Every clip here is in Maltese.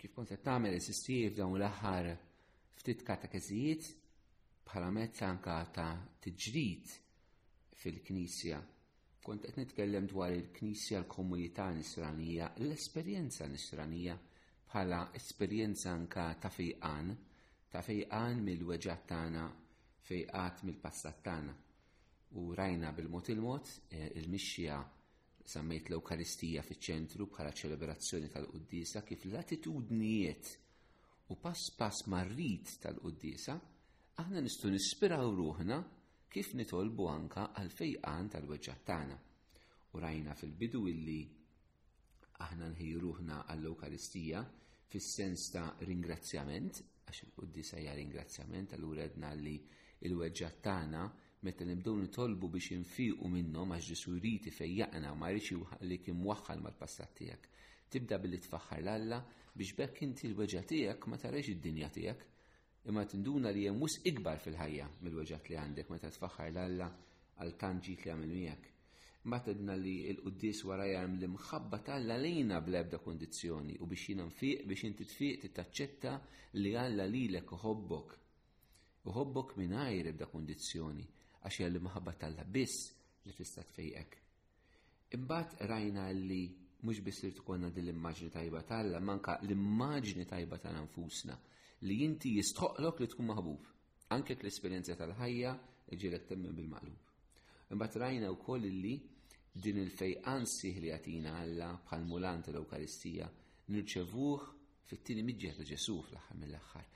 Kif kont qed tagħmel is-sistir f'dawn l-aħħar ftit katekeżijiet bħala mezz anka ta' tiġrid fil-Knisja. Kont qed nitkellem dwar il-Knisja l-komunità nisranija, l-esperjenza nisranija bħala esperjenza anka ta' fejqan, ta' fejqan mill-weġat tagħna, fejqat mill-passat tagħna. U rajna bil-mod il-mod eh, il-mixja Żammejt l-Ewkaristija fiċ-ċentru bħala ċelebrazzjoni tal-quddiesa kif l-attitudnijiet u pass pass mar-rit tal-quddiesa aħna nistgħu nispiraw ruħna kif nitolbu anka għal fejqan tal-weġġat tagħna. U rajna fil-bidu illi aħna nħejju ruħna għall-Ewkaristija fis-sens ta' ringrazzjament, għax il-Quddisa hija ringrazzjament, allura edna li il-weġġat tagħna Meta nibdew nitolbu biex infiequ minnhom għax Ġesu jrid ifejjaqna u ma jridx iħallik imwaħħal mal-passat tiegħek. Tibda billi tfaħħar 'l Alla biex b'hekk inti l-weġgħa tiegħek ma tarahiex id-dinja tiegħek, imma tinduna li hemm wisq ikbar fil-ħajja mill-weġgħat li għandek meta tfaħħar 'l Alla għal tant ġid li għamel miegħek. Mbagħad għedna li l-quddies wara jarm l-imħabba t'Alla lejna bl-ebda kundizzjoni u biex jiena nfiq biex inti tfiq tittaċċetta li Alla lilek iħobbok Uħobbok mingħajr ebda kundizzjoni għax hija l-imħabba t'Alla biss li tista' tfejqek. Imbagħad rajna li mhux biss irid ikollna din l-immaġni tajba t'Alla, manka l-immaġni tajba tagħna nfusna li inti jistħoqlok li tkun maħbub. Anke l-esperjenza tal-ħajja ġielek temmen bil-maqlub. Imbagħad rajna wkoll li din il-fejqan sieħ li jagħtina Alla bħal mulan tal-Ewkaristija nirċevuh fit-tieni miġġieħ ta' Ġesu fl-aħħar mill-aħħar.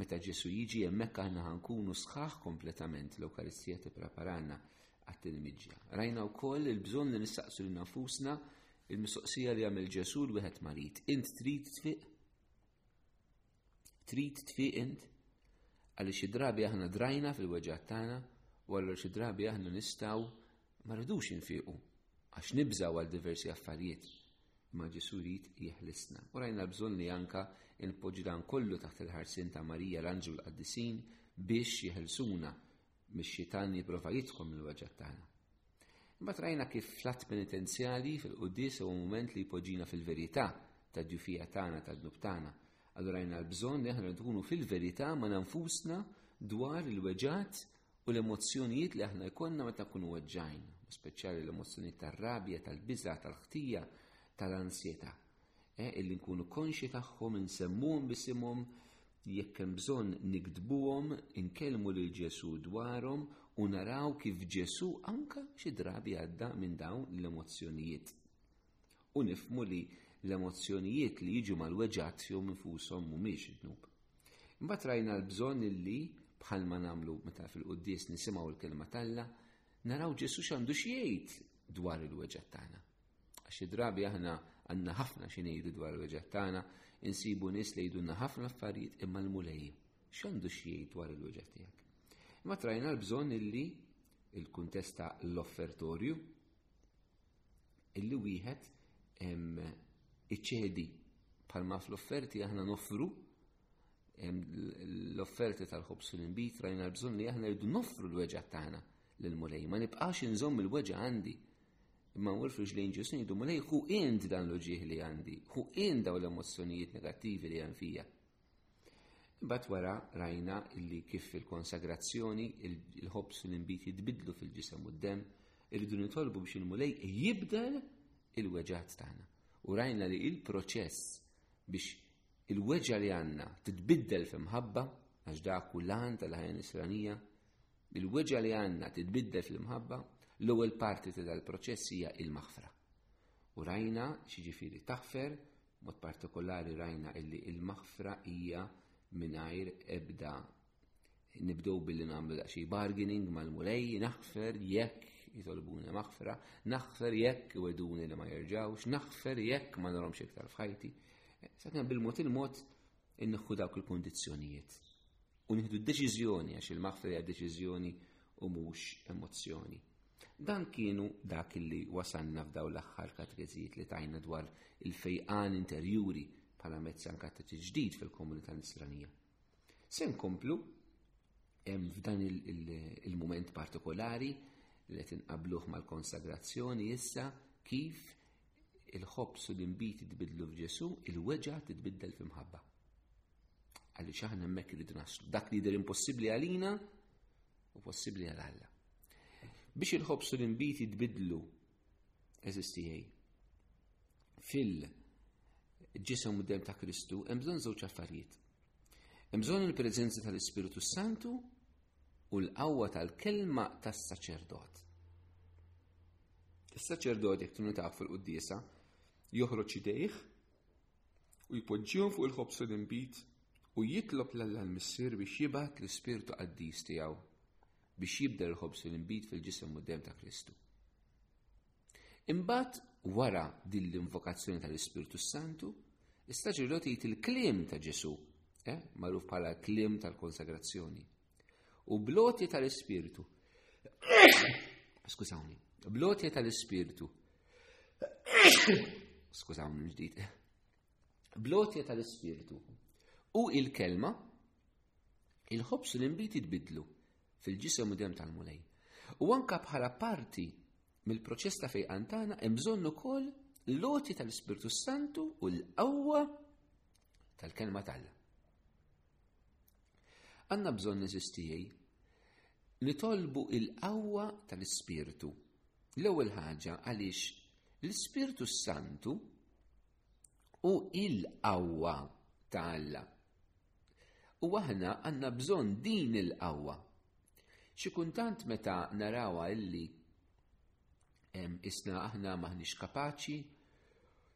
Meta Ġesu jiġi hemmhekk aħna ħankunu sħaħ kompletament l-Ewkaristija tippreparana għat-tieni miġġieħ. Rajna wkoll il-bżonn li nistaqsu lil nafusna il-mistoqsija li għamil Ġesu l-wieħed marid. Int trid tfiq? Trid tfiq int? Għaliex xi drabi aħna drajna fil-weġgħat tagħna u allura xi drabi aħna nistgħu ma rridux infiqu għax nibżaw għal diversi affarijiet. Ma Ġesu jrid jeħlisna. U rajna bżonn li anka npoġġu dan kollu taħt il-ħarsin ta' Marija l-Anġu l-Qaddisin biex jeħelsuna mix-xitan jipprova jidħol mill-weġgħat tagħna. Imbagħad rajna kif fl-att penitenzjali fil-quddies huwa mument li jpoġġina fil-verità tad-djufija tagħna tad-dnub tagħna. Allura rajna l-bżonn li aħna nkunu fil-verità ma' nfusna dwar il-weġgħat u l-emozzjonijiet li aħna jkollna meta nkunu weġġajn, speċjali l-emozzjonijiet tar-rabja, tal-biża, tal-ħtija, tal-ansjetà. eh, illi nkunu konxi tagħhom, insemmuhom bisimhom, jekk hemm bżonn nikdbuhom, inkellmu lil Ġesu dwarhom u naraw kif Ġesu anka xi drabi għadda minn dawn l-emozzjonijiet. U nifmu li l-emozzjonijiet li jiġu mal-weġat jew infushom mhumiex id-dnub. Imbagħad rajna l-bżonn illi bħalma nagħmlu meta fil-quddies nisimgħu l-kelma talla, naraw Ġesu x'għandu x'jgħid dwar il-weġat tagħna. Xi drabi aħna għandna ħafna xi ngħidu dwar il-weġgħat tagħna, insibu nies li jgħidulna ħafna affarijiet imma l-Mulej x'għandu x'jgħid dwar il-weġgħat tiegħek. Imma trajna l-bżonn illi il-kuntest ta' l-offertorju illi wieħed iċċedi bħalma fl-offerti aħna noffru l-offerti tal-ħobs u l-inbit rajna l-bżonn li aħna rridu noffru l-weġgħat tagħna lill-Mulej. Ma nibqax inżomm il-weġgħa għandi Imma mwur fil ġlejn ġus ngħidu mulej hu int dan l-uġieħ li għandi, hu int dawn l-emozzjonijiet negattivi li hemm fija. Imbagħad wara rajna illi kif il-konsagrazzjoni, il-ħobs u l-inbit jitbidlu fil-ġisem u d-dem, irridu nitolbu biex il-mulej jibdel il-weġat tagħna. U rajna li il-proċess biex il-weġa li għanna titbiddel f'imħabba, għax dak u l-għan tal-ħajja nisranija, Il-weġa li għandna titbiddel fl-imħabba, l-ewwel parti ta' dal-proċess hija il-maħfra. U rajna xiġifieri taħfer, mod partikolari rajna illi il-maħfra hija mingħajr ebda nibdow billi nagħmlu daqsxejn bargaining mal-mulej, naħfer jekk jitolbuni maħfra, naħfer jekk iweduni li ma jerġawx, naħfer jekk ma narhomx iktar f'ħajti. Sakemm bil-mod il-mod inneħħu dawk il-kundizzjonijiet u nieħdu deċiżjoni għax il-maħfra hija deċiżjoni u mhux emozzjoni. Dan kienu dak li wasanna f'daw l-aħħar katrezijiet li tajna dwar il-fejqan interjuri bħala mezz anka ta' ġdid fil-komunità nisranija. Se nkomplu f'dan il-moment partikolari li qed inqabluh mal-konsagrazzjoni issa kif il-ħobż u l-inbid jitbidlu f'Ġesu, il-weġa titbiddel f'imħabba. Għaliex aħna hemmhekk irridu naslu. Dak li jidher impossibbli għalina u possibbli għal Alla. Biex il-ħobż u l-inbid jitbidlu eżistijaj fil- ġisem u dem ta' Kristu, hemm bżonn żewġ affarijiet. Hemm bżonn il-preżenza tal-Ispiritu Santu u l-qawwa tal-kelma tas-saċerdot. Is-saċerdot jekk tunu taf fil-quddiesa joħroġ idejh u jpoġġihom fuq il-ħobsu l-inbit u jitlob l-Alla l-Missier biex jibgħat l-Ispirtu Qaddis tiegħu biex jibda l-ħobsu l-inbit fil-ġisem u d-dem ta' Kristu. Imbagħad wara din l-invokazzjoni tal-Ispirtu Santu, is-saċerdot jgħid il-kliem ta' Ġesu, eh, magħruf bħala kliem tal-konsagrazzjoni. U bloti tal-Ispirtu. Skużawni, bloti tal-Ispirtu. Skużawni ġdid. Bloti tal-Ispirtu. U il-kelma il-ħobsu l-imbit jitbidlu fil-ġisem u dem tal-Mulej. U anka bħala parti mill-proċess ta' fejqan tagħna hemm bżonn ukoll l-loti tal-Ispirtu Santu u l-qawwa tal-kelma tal. Għanna bżonn neżistijej nitolbu il-qawwa tal-Ispirtu. L-ewwel ħaġa għaliex l-Ispirtu Santu u il-qawwa ta' Alla. U aħna għandna bżonn din il-qawwa. Xi kuntant meta narawha illi isna aħna maħniex kapaċi,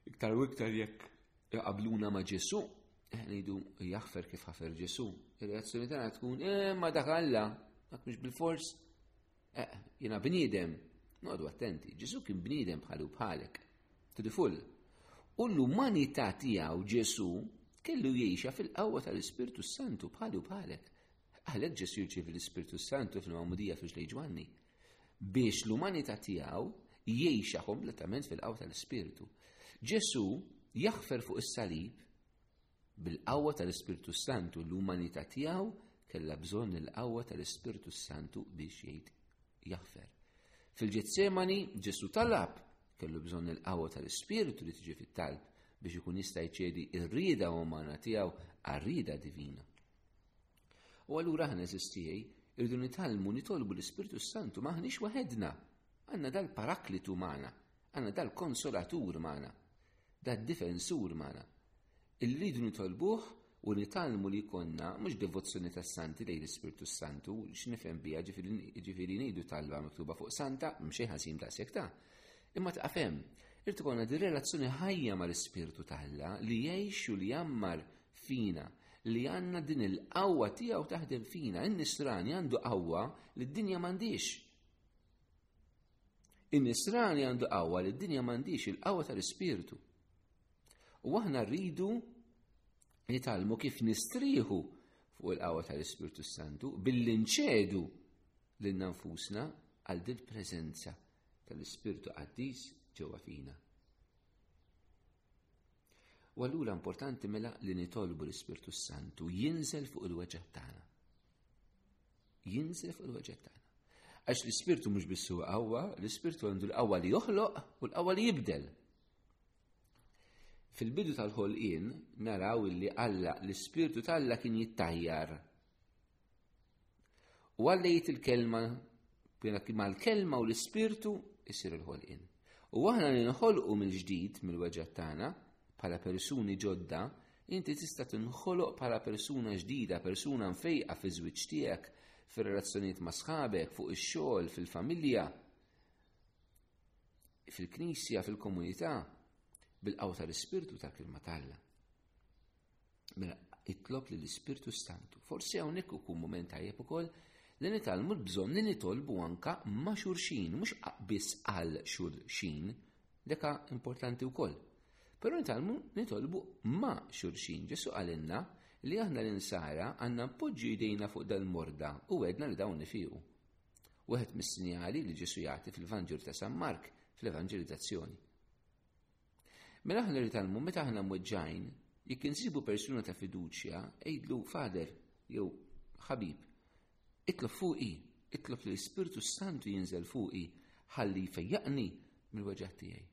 iktar u iktar jekk iqabluna ma' Ġesu, eh, ngħidu jaħfer kif ħafer Ġesu. Ir-reazzjoni tagħna tkun eh, ma dak Alla, dak mhux bil-fors. Eh, jina bniedem, noqdu attenti, Ġesu kien bniedem bħalu bħalek, trifull. U l-umanità tiegħu Ġesu kellu jiexha fil-qawwa tal-Ispirtu Santu bħalu bħalek. Għalhekk Ġesu jirċievi l-Ispirtu Santu fil-Mamudija fiex lej Ġwanni. Biex l-umanità tiegħu jiexha kompletament fil-qawwa tal-Ispirtu. Ġesu jaħfer fuq is-salib Bil-qawwa tal-Ispirtu s-Santu l-umanità tiegħu kellha bżonn il-qawwa tal-Ispirtu s-Santu biex jgħid jaħfer. Fil-Ġetsemani Ġesu talab kellu bżonn il-qawwa tal-Ispirtu li tiġi fit-talb biex ikun jista' jċedi r-rieda umana tiegħu għar-rieda divina. U allura aħna eżistijej, irridu nitgħallmu nitolbu l-Ispirtu s-Santu maħniex waħedna. Għandna dal-paraklitu magħna Għandna dal-konsolatur magħna, dad-difensur magħna. Illi rridu nitolbuh u nitalmu li jkollna mhux devozzjoni tas-santi lejn l-Ispirtu s-Santu, x'nifhem biha ġifieri ngħidu talba miktuba fuq santa, mxejn ħażin daqshekk ta'. Imma tqafhem, irid ikollna di relazzjoni ħajja mal-Ispirtu t'Alla li jgħix u li jammar fina li għandna din il-qawwa tiegħu taħdem fina, in-nisrani għandu qawwa li d-dinja m'għandix. In-Nisrani għandu qawwa li d-dinja m'għandix il-qawwa tal-ispirtu. U aħna rridu nitalmu kif nistrieħu fuq il-qawwa tal-Ispirtu Santu billi nċedu lil nfusna għal dil preżenza tal-Ispirtu Qaddis ġewwa fina. U allura importanti mela li nitolbu l-Ispirtu Santu jinżel fuq il-weġġa' tagħna. Jinżel fuq il-weġġet tagħna. Għax l-ispirtu mhux biss huwa qawwa, l-ispirtu għandu l-qawwa li joħloq u l-qawwa li jibdel. Fil-bidu tal-ħolqien naraw li Alla l-ispirtu tal-Alla kien jittajjar. U Alla jgħid il-kelma ma l-kelma u l-ispirtu jisir il-ħolqien. U aħna li nħolqu mill-ġdid mill-weġġa tagħna bħala persuni ġodda Inti tista' tinħoloq bħala persuna ġdida, persuna mfejqa fiż-żwieġ tiegħek, fir-relazzjonijiet ma' sħabek, fuq ix-xogħol, fil-familja, fil-knisja, fil-komunità, bil-qaw tal-ispirtu tal-kelma talla. Mela, itlob li l-ispirtu stantu. Forsi hawnhekk ikun mument tajjeb ukoll li nitalmu l-bżonn li nitolbu anka ma' xurxin, mhux biss għal xurxin, Deka importanti wkoll. Però nitalmu nitolbu ma' xulxin. Ġesu għalinna li aħna l-insara għandna npoġġu jdejna fuq dal-morda u għedna li dawn ifiqu. Wieħed mis-sinjali li Ġesu jagħti fil-Vanġel ta' San Mark fl-Evanġelizzazzjoni. Mela aħna li talmu meta aħna mweġġajn, jekk insibu persuna ta' fiduċja, għidlu fader jew ħabib, Itlob fuqi, itlob li l-Ispirtu s-Santu jinżel fuqi ħalli jfejjaqni mill-weġgħat tiegħi.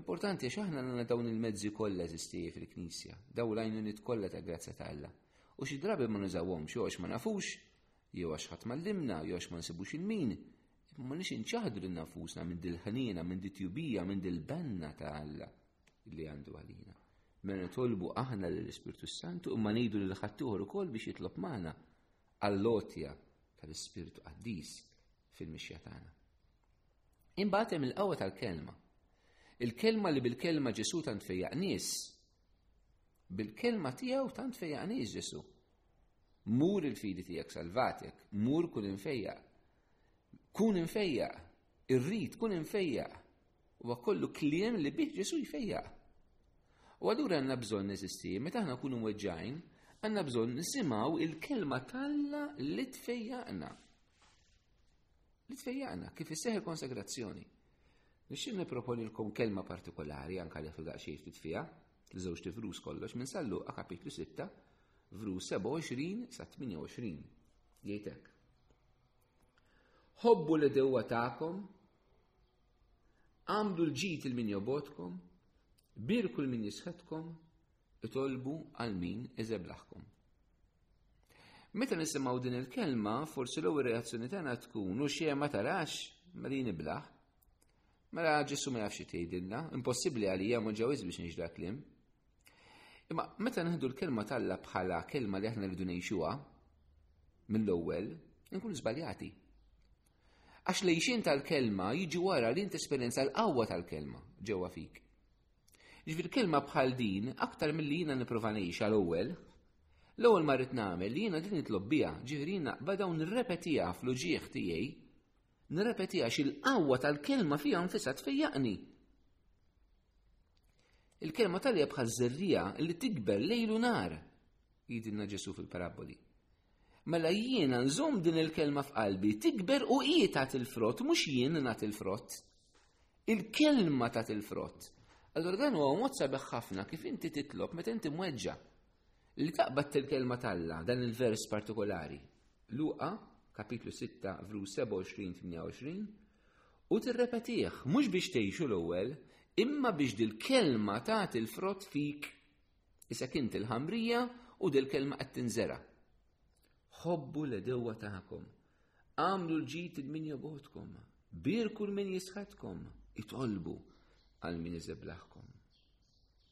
Importanti għax aħna għandna dawn il-mezzi kollha eżistieji fil-Knisja, daw l-għajnuniet kollha ta' grazzja ta' Alla. U xi drabi ma nużawhomx jew għax ma nafux, jew għax ħadd mallimna, jew għax ma nsibux il-min, imma ma nix inċaħdu lil nafusna minn dil-ħniena, minn dit-tjubija, minn dil-benna ta' Alla. li għandu għalina. Mela nitolbu aħna lill-Ispirtu Santu imma ngħidu lil ħaddieħor ukoll biex jitlob magħna għall-lotja tal-Ispirtu Qaddis fil-mixja tagħna. Imbagħad hemm il-qawwa tal-kelma. Il-kelma li bil-kelma Ġesu tant fejjaq nies. Bil-kelma tiegħu tant fejjaq nies Ġesu. Mur il-fidi tiegħek salvatek, mur kun infejjaq. Kun infejjaq Ir-rit kun infejjaq. Huwa kollu kliem li bih Ġesu jfejjaq. U għadur għanna bżon neżisti, meta aħna nkunu weġġajn, għanna bżon nisimaw il-kelma talla li tfejjaqna. Li tfejjaqna, kif isseħ il-konsagrazzjoni. Nixin niproponi l-kom kelma partikolari, anka li fil xejf titfija, li zewġti vrus kollox, minn sallu a kapitlu 6, vrus 27 sa 28. Jajtek. Ħobbu li dewwa tagħkom, għamdu l-ġid il-min jobotkom, birku l-min jisħetkom, itolbu għal min iżeblaħkom. Meta nisimgħu din il-kelma, forsi l-ewwel reazzjoni tagħna tkun u xejn ma tarax ma din iblaħ. Mela Ġesu ma jafx tgħidilna, impossibbli għalija ma ġewiż biex nixda klim. Imma meta neħdu l-kelma talla bħala kelma li aħna rridu ngħixuha mill-ewwel, inkunu żbaljati. Għax lejxin tal-kelma jiġi wara li inti esperjenza l-qawwa tal-kelma ġewwa fik. Ġvir kelma bħal din, aktar mill-li jina niprofa nejx għal-ewel, l-ewel marrit namel li jina din nitlob bija, ġvir jina badaw nirrepetija fl-uġieħ tijaj, Nirrepeti għax il-qawwa tal-kelma fiha nfisha tfejjaqni. Il-kelma tal-ja bħal żerrija li tikber lejlu nar, jidinna Ġesu fil-paraboli. Mela jiena nżomm din il-kelma f'qalbi, tikber u hi tat il-frott, mhux jien nagħti il-frott. Il-kelma tat il-frott. Allora dan huwa mod sabiħ ħafna kif inti titlob meta inti mweġġa' li taqbad il-kelma tal-la dan il-vers partikolari Luqa, kapitlu 6, vru 27-28, u tirrepetih, mhux biex tgħixu l-ewwel, imma biex dil-kelma tagħti l-frott fik. Issa kien il-ħamrija u dil-kelma qed tinżera. Ħobbu l-edewwa tagħkom, għamlu l-ġid il-min jobotkom, birku l-min jisħatkom, itolbu għal min iżeblaħkom.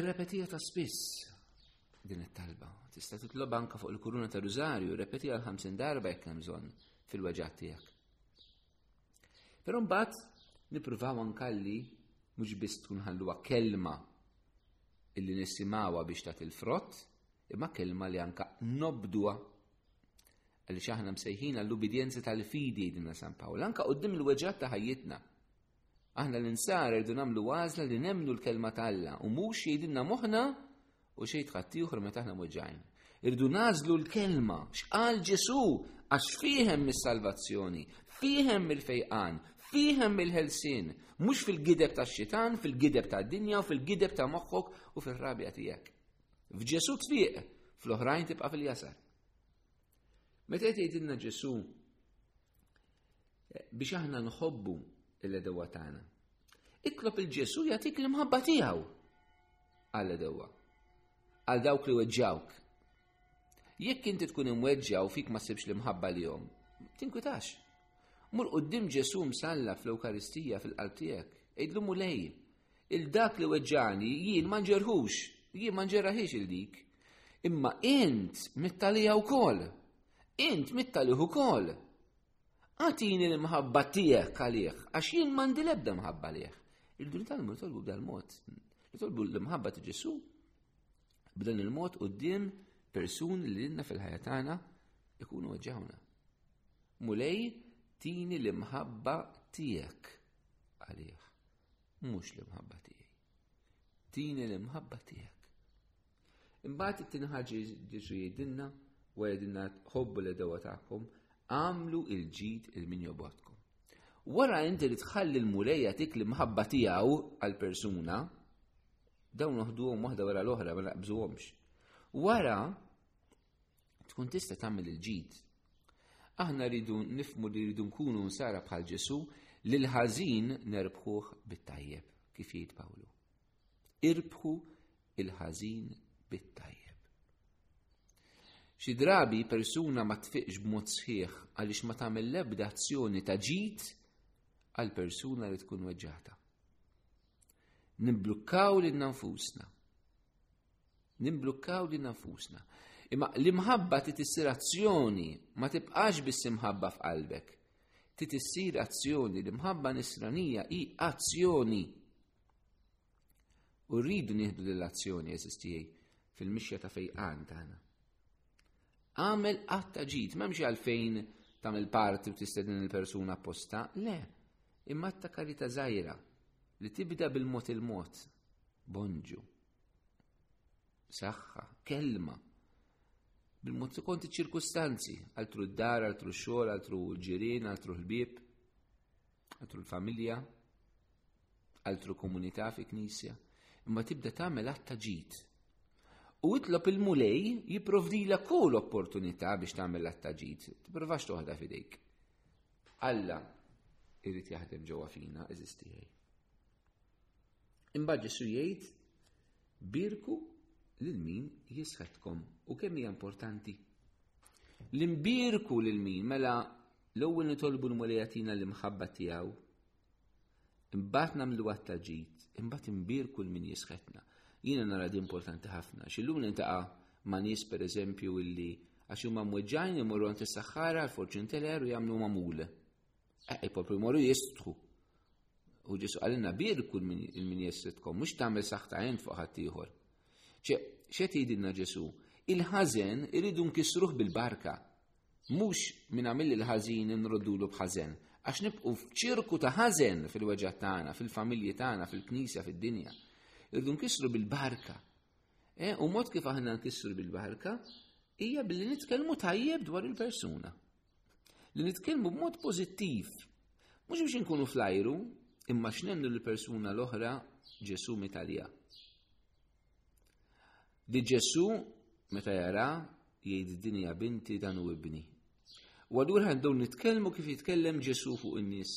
Irrepetija ta' spiss din it-talba. Tista' titlob anka fuq il-kuruna ta' rużarju, repeti għal 50 darba jekk hemm bżonn fil-weġgħat tiegħek. Però mbagħad nippruvaw anka li mhux biss tkun ħalluha kelma illi nisimgħuha biex tat il-frott, imma kelma li anka nobduha għaliex aħna msejħin għall-ubidjenza tal-fidi dinna San Pawl, anka qudiem il-weġgħat ta' ħajjitna. Aħna l-insara rridu nagħmlu għażla li nemmnu l-kelma ta' Alla u mhux jgħidilna moħħna u xejn tħaddieħor meta aħna mweġġajn. Irdu nażlu l-kelma x'qal Ġesu għax fihem mis-salvazzjoni, fihem mill-fejqan, fihem mill-ħelsien, mhux fil-gideb tax-xitan, fil-gideb tad-dinja u fil-gideb ta' moħħok u fir-rabja tiegħek. F'Ġesu tfiq, fl-oħrajn tibqa' fil-jasar. Meta jgħidilna Ġesu Biex aħna nħobbu l-edewa tagħna. Itlob il-Ġesu jagħtik l-imħabba tiegħu għall-edewa, għal dawk li weġġawk. Jekk inti tkun imweġġaw fik ma sibx l-imħabba li jom, tinkwitax. Mur qoddim Ġesu msalla fl-Ewkaristija fil-qalb tiegħek, għidlu mulej, il-dak li weġġani jien ma nġerħux, jien ma nġerraħiex il-dik. Imma int mittalija wkoll Int mitt għalih ukoll. Għatini l-imħabba tiegħek għalih, għax jien m'għandi l-ebda mħabba għalih. Irdu nitalmu nitolbu b'dan mod. Nitolbu l-imħabba ta' Ġesu b'dan il-mod quddiem persun li lilna fil-ħajja tagħna ikunu ġewna. Mulej tini l-imħabba tiegħek għalih, mhux l-imħabba tiegħi. Din l-imħabba tiegħek. Imbagħad it-tieni ħaġa Ġesu jgħidilna wara jgħidilna tħobbu l dewa tagħkom, għamlu il-ġid il-min jobotkom. Wara inti li tħalli l-mulejja tik l-imħabba tiegħu għal-persuna, dawn uħduhom waħda wara l-oħra ma naqbżuhomx. Wara tkun tista' tagħmel il-ġid. Aħna rridu nifmu li rridu nkunu nsara bħal Ġesu li l-ħażin nerbħuh bit-tajjeb, kif jgħid Pawlu. Irbħu il-ħażin bit-tajjeb. Xi drabi persuna ma tfiqx b'mod sħiħ għaliex ma tagħmel l-ebda azzjoni ta' ġid għal persuna li tkun weġġata. Nimblukkaw lil nfusna Nimblukkaw li nafusna. Imma l-imħabba titissir azzjoni, ma tibqax biss imħabba f'qalbek. Titissir azzjoni, l-imħabba nisranija hi azzjoni. U rridu nieħdu l-azzjoni eżistijaj fil-mixja ta' fejqan tagħna. Għamel qatt ta' ġid, m'hemmx għalfejn tagħmel parti u tistedin il-persuna apposta, le, imma ta' karita żgħira li tibda bil-mod il-mod, bonġu, saħħa, kelma, bil-mod kont iċ-ċirkustanzi, altru d-dar, altru x-xogħol, altru l-ġirien, altru l-bib. Għaltru l-familja, għaltru komunità fi knisja, imma tibda tagħmel għat ta' ġid. U itlob il-mulej jipprovdila kull opportunità biex tagħmel għat ta' ġid. Tipprovax toħda fidejk. Alla irrid jaħdem ġewwa fina, eżistijaj. Imbagħad Ġesu jgħid, Birku lil min jisħetkom u kemm hija importanti. L-imbirku lil min mela l-ewwel nitolbu l li jagħtina l-imħabba tiegħu. Imbagħad nagħmlu għatta ġid, imbagħad imbirku l min jisħetna. Jiena nara di importanti ħafna, xillum nintaqa' ma' nies pereżempju illi għax huma mweġġajn imorru għand is-saħħara għal fortune teller u jagħmlu mamul. Eh, il-poplu jmorru jistħu. U ġisu għalina bir kull min jessitkom, mux tamel saħta jen fuq ħattijħor. ċet jidinna ġesu, il-ħazen irridu nkisruħ bil-barka. Mux minn għamil il-ħazin nroddulu bħazen, għax nibqu f'ċirku ta' ħazen fil-weġat tagħna, fil-familji tagħna, fil-knisja, fid-dinja. Irridu nkisru bil-barka. Eh, u mod kif aħna nkisru bil-barka, hija billi nitkellmu tajjeb dwar il-persuna. Li nitkellmu b'mod pożittiv, mhux biex inkunu flajru, imma x'nennu li persuna l-oħra Ġesu mitalja. Li Ġesu meta jara jgħid dinja binti dan u ibni. U għadur għandu nitkellmu kif jitkellem Ġesu fuq in-nies.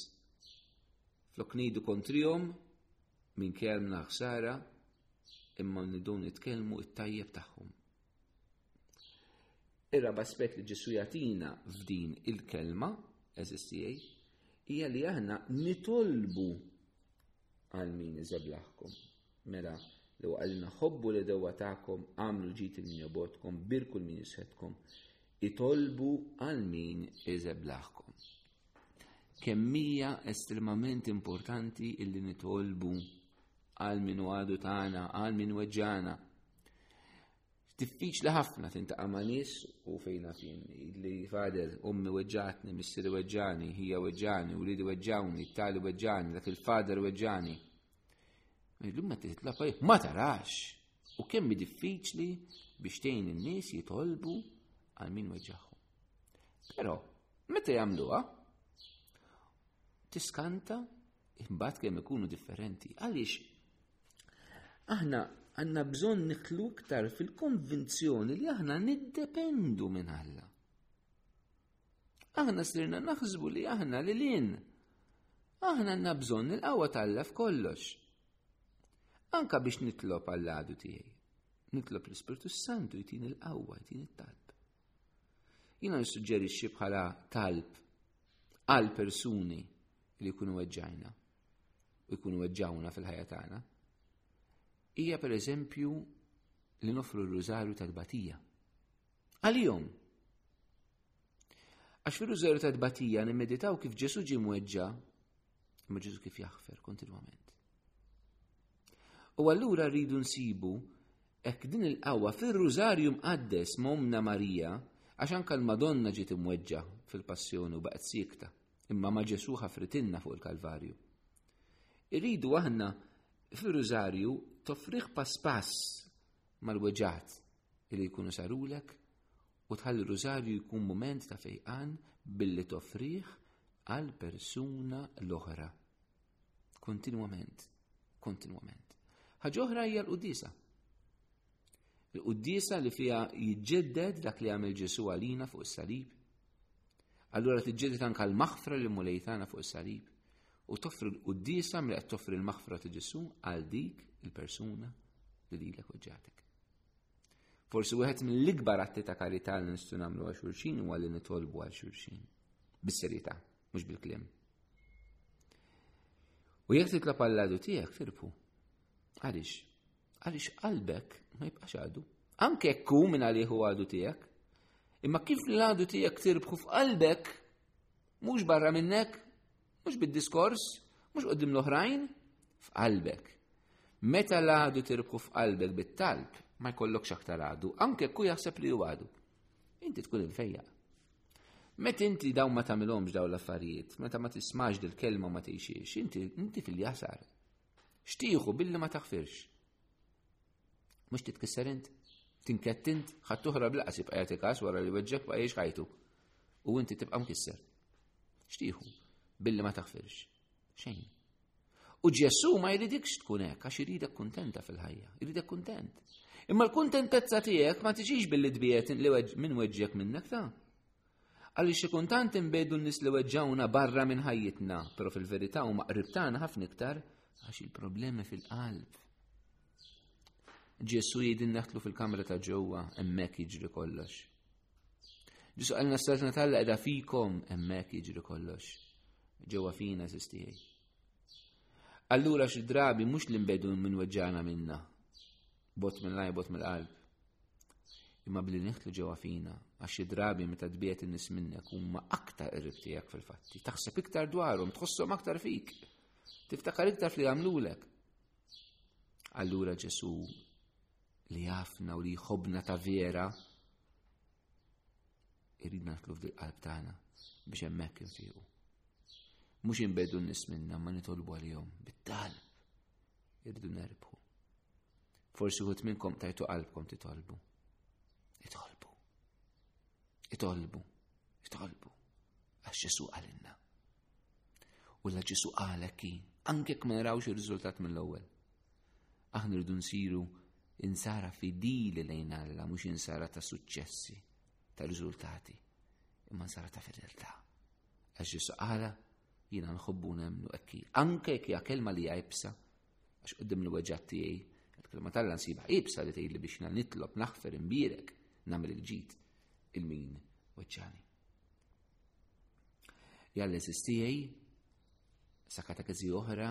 Flok ngħidu kontrihom minn kelmna ħsara imma nidu nitkellmu it-tajjeb tagħhom. Ir-raba' aspett li Ġesu jagħtina f'din il-kelma, eżis tiegħi, hija li aħna nitolbu għal min iżeblaħkom. Mela, li għalina ħobbu li dewa ta'kom, għamlu ġit il-min jobotkom, birku l-min jisħetkom, itolbu għal min iżeblaħkom. kemm hija estremament importanti illi nitolbu għal min għadu tagħna, għal min weġġana. Diffiċli ħafna tintaqa' ma' nies u fejna fin li fader ummi weġġatni, missieri weġġani, hija weġġani, wliedi weġġawni, tali weġġani, dak il-fader weġġani. Illum ma titla' ma tarax. U kemm diffiċli biex tgħin in-nies jitolbu għal min weġġaħħom. Però, meta jagħmluha, tiskanta imbagħad kemm ikunu differenti. Għaliex aħna għandna bżonn niklu iktar fil-konvinzjoni li aħna niddependu minn Alla. Aħna sirna naħsbu li aħna li lin. Aħna għandna bżonn il-qawwa tal-alla f'kollox. Anka biex nitlob għall-għadu tiegħi. Nitlob l-Ispirtu Santu jtini l-qawwa, jtini t-talb. Jiena nissuġġerixxi bħala talb għal persuni li jkunu weġġajna u jkunu weġġawna fil-ħajja tagħna. Hija pereżempju li nofru r-rużarju tal-batija. Għalihom. Għax fir-rużarju tal-batija nimmeditaw kif Ġesu ġie mweġġa Ma Ġesu kif jaħfer kontinwament. U allura rridu nsibu hekk din il-qawwa fir-Rużarju mqaddes ma' Ummna Marija għax anka l-Madonna ġiet imweġġa fil-passjoni u baqgħet siekta, imma ma' Ġesu ħafritinna fuq il-Kalvarju. Irridu aħna fir-Rużarju toffriħ pass pass mal-weġat li jkunu sarulek u tħalli r-rużarju jkun mument ta' fejqan billi toffrih għal persuna l-oħra. Kontinwament, kontinwament. Ħaġa oħra hija l-qudisa. Il-qudisa li fiha jiġġedded dak li għamel Ġesu għalina fuq is-salib. Allura tiġġedded anka l-maħfra li mulejtana fuq is-salib u toffri l-qudisa mri qed toffri l-maħfra ta' Ġesu għal dik il-persuna li lilek u ġatek. Forsi wieħed mill-ikbar atti ta' karità li nistgħu nagħmlu għal xulxin huwa li nitolbu għal xulxin. Bis-serjetà, mhux bil-kliem. U jekk titlob għall-għadu tiegħek tirpu. Għaliex? Għaliex qalbek ma jibqax għadu. Anke jekk hu minn għalih u għadu tiegħek. Imma kif l-għadu tiegħek tirbħu f'qalbek mhux barra minnek, Mhux bid-diskors, mhux qudiem l-oħrajn, f'qalbek. Meta l-għadu tirbħu f'qalbek bit-talb, ma jkollokx aktar għadu, anke ku jaħseb li hu għadu. Inti tkun infejja. Met inti daw ma tamilomx daw l-affarijiet, meta ma tismax dil-kelma ma tixiex, inti, inti fil-jasar. Xtiħu billi ma taħfirx. Mhux titkisser int? Tinkett int? Ħadd toħra blaqas jibqa' jagħti każ wara li weġġek ma jgħix ħajtu. U inti tibqa' mkisser. Xtieħu, billi ma taħfirx. Xejn. U Ġesu ma jridikx tkun hekk għax iridek kuntenta fil-ħajja, iridek kuntent. Imma l-kuntentezza tiegħek ma tiġix billi tbiet li minn weġġek minnek ta' Għaliex ikun tant inbejdu n-nies li weġġawna barra minn ħajjitna, però fil-verità huma qrib tagħna ħafna iktar għax il-problemi fil-qalb. Ġesu jidin naħtlu fil-kamra ta' ġewwa, emmek jiġri kollox. Ġesu għalna s-saltna tal edha fikom, emmek jiġri kollox. Ġewwa fina zistijaj. Allura xi drabi mhux li nbedu minn weġġana minna, Bot mill-laj, bot mill-qalb. Imma billi neħtlu ġewwa fina, għax xi drabi meta tbiet in-nies minnek huma aktar qrib tiegħek fil-fatti. Taħseb iktar dwarhom, tħossom aktar fik. Tiftakar iktar fli għamlulek. Allura Ġesu li jafna u li jħobna ta' vera irrid naħtlu f'dil qalb tagħna biex hemmhekk infiqu. Mhux inbedu n-nies minna ma nitolbu għalihom bit-talb, Irridu nerbħu. Forsi wħud minnkom tajtu qalbkom titolbu. Itolbu. Itolbu. Itolbu. Għax Ġesu għalinna. U la Ġesu għalek ki, anke ma narawx ir-riżultat mill-ewwel. Aħna rridu nsiru insara fidili lejn Alla, mhux insara ta' suċċessi, ta' riżultati, imma insara ta' fedeltà. Għax Ġesu għala Jiena nħobbu nemnu ekki, anke jekk hija kelma li hija ibsa, għax qudiem l-weġġat tiegħi, il-kelma tal-la nsibha ibsa li tgħidli biex jiena nitlob naħfer imbierek nagħmel il-ġid il-min weġġani. Jalla eżistijaj, sa katakezi oħra,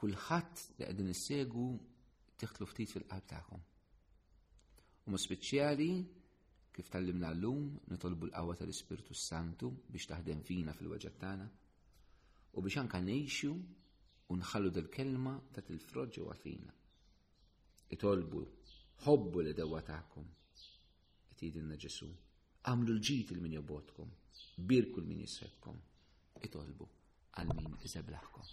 kullħat li għedin s-segu tiħtlu ftit fil-qalb taħkom. U muspeċjali Kif tallimna llum, nitolbu l-qawwa tal-Ispirtu s-Santu biex taħdem fina fil-weġġa' tagħna u biex anka ngħixu u nħallu dil-kelma ta' tilfrod ġewwa fina. Itolbu, ħobbu li dewwa tagħkom. Qed jidilna Ġesu. Għamlu l-ġid il min jobotkom, birku l-min jisredkom. Itolbu għal min iżeblaħkom.